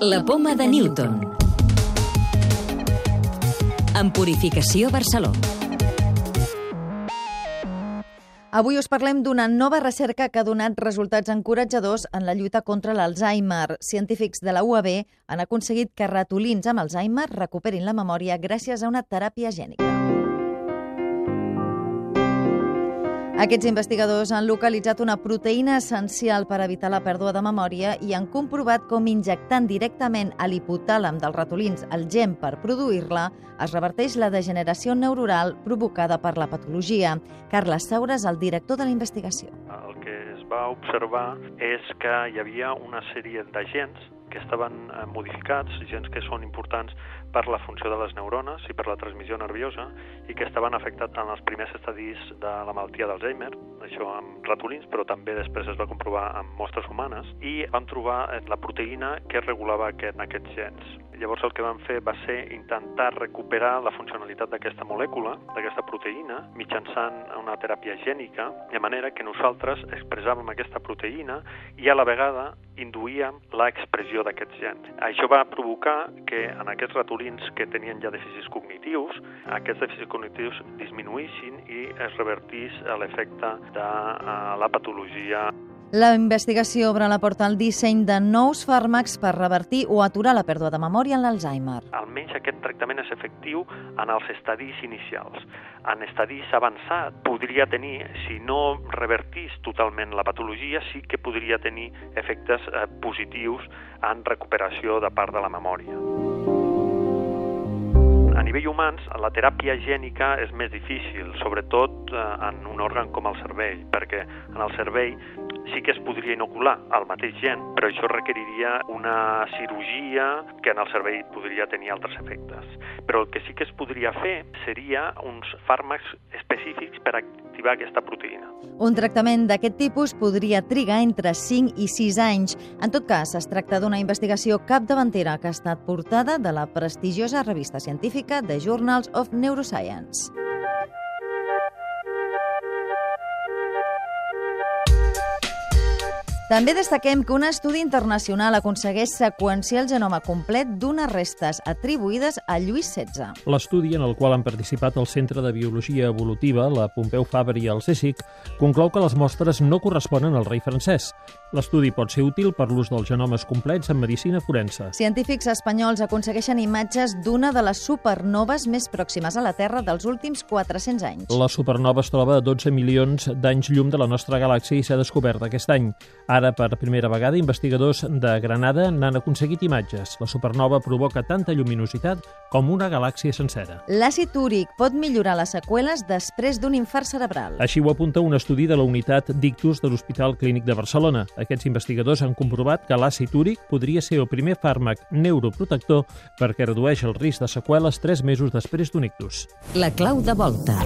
La poma de Newton. En Purificació Barcelona. Avui us parlem d'una nova recerca que ha donat resultats encoratjadors en la lluita contra l'Alzheimer. Científics de la UAB han aconseguit que ratolins amb Alzheimer recuperin la memòria gràcies a una teràpia gènica. Aquests investigadors han localitzat una proteïna essencial per evitar la pèrdua de memòria i han comprovat com injectant directament a l'hipotàlam dels ratolins el gem per produir-la es reverteix la degeneració neuronal provocada per la patologia. Carles Saures, el director de la investigació. El que es va observar és que hi havia una sèrie de gens que estaven eh, modificats, gens que són importants per la funció de les neurones i per la transmissió nerviosa i que estaven afectats en els primers estadis de la malaltia d'Alzheimer, això amb ratolins, però també després es va comprovar amb mostres humanes, i van trobar eh, la proteïna que regulava aquest, aquests gens. Llavors el que van fer va ser intentar recuperar la funcionalitat d'aquesta molècula, d'aquesta proteïna, mitjançant una teràpia gènica, de manera que nosaltres expressàvem aquesta proteïna i a la vegada induïem l'expressió d'aquests gens. Això va provocar que en aquests ratolins que tenien ja dèficits cognitius, aquests dèficits cognitius disminuïssin i es revertís l'efecte de eh, la patologia la investigació obre la porta al disseny de nous fàrmacs per revertir o aturar la pèrdua de memòria en l'Alzheimer. Almenys aquest tractament és efectiu en els estadis inicials. En estadis avançats podria tenir, si no revertís totalment la patologia, sí que podria tenir efectes eh, positius en recuperació de part de la memòria. A nivell humans, la teràpia gènica és més difícil, sobretot eh, en un òrgan com el cervell, perquè en el cervell sí que es podria inocular el mateix gen, però això requeriria una cirurgia que en el cervell podria tenir altres efectes. Però el que sí que es podria fer seria uns fàrmacs específics per activar aquesta proteïna. Un tractament d'aquest tipus podria trigar entre 5 i 6 anys. En tot cas, es tracta d'una investigació capdavantera que ha estat portada de la prestigiosa revista científica The Journals of Neuroscience. També destaquem que un estudi internacional aconsegueix seqüenciar el genoma complet d'unes restes atribuïdes a Lluís XVI. L'estudi, en el qual han participat el Centre de Biologia Evolutiva, la Pompeu Fabri i el CSIC, conclou que les mostres no corresponen al rei francès. L'estudi pot ser útil per l'ús dels genomes complets en medicina forense. Científics espanyols aconsegueixen imatges d'una de les supernoves més pròximes a la Terra dels últims 400 anys. La supernova es troba a 12 milions d'anys llum de la nostra galàxia i s'ha descobert aquest any. Ara, per primera vegada, investigadors de Granada n'han aconseguit imatges. La supernova provoca tanta lluminositat com una galàxia sencera. L'àcid úric pot millorar les seqüeles després d'un infart cerebral. Així ho apunta un estudi de la unitat d'ictus de l'Hospital Clínic de Barcelona. Aquests investigadors han comprovat que l'àcid úric podria ser el primer fàrmac neuroprotector perquè redueix el risc de seqüeles 3 mesos després d'un ictus. La clau de volta.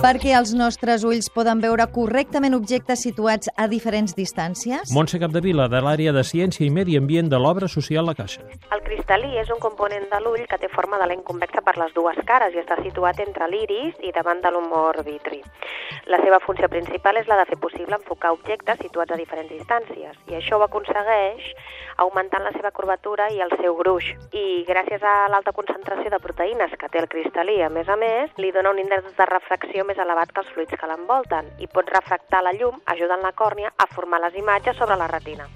Perquè els nostres ulls poden veure correctament objectes situats a diferents distàncies? Montse Capdevila, de l'àrea de Ciència i Medi Ambient de l'obra social La Caixa. El cristal·lí és un component de l'ull que té forma de lent convexa per les dues cares i està situat entre l'iris i davant de l'humor vitri. La seva funció principal és la de fer possible enfocar objectes situats a diferents distàncies i això ho aconsegueix augmentant la seva curvatura i el seu gruix. I gràcies a l'alta concentració de proteïnes que té el cristal·lí, a més a més, li dona un índex de refracció més elevat que els fluids que l'envolten i pot refractar la llum ajudant la còrnia a formar les imatges sobre la retina.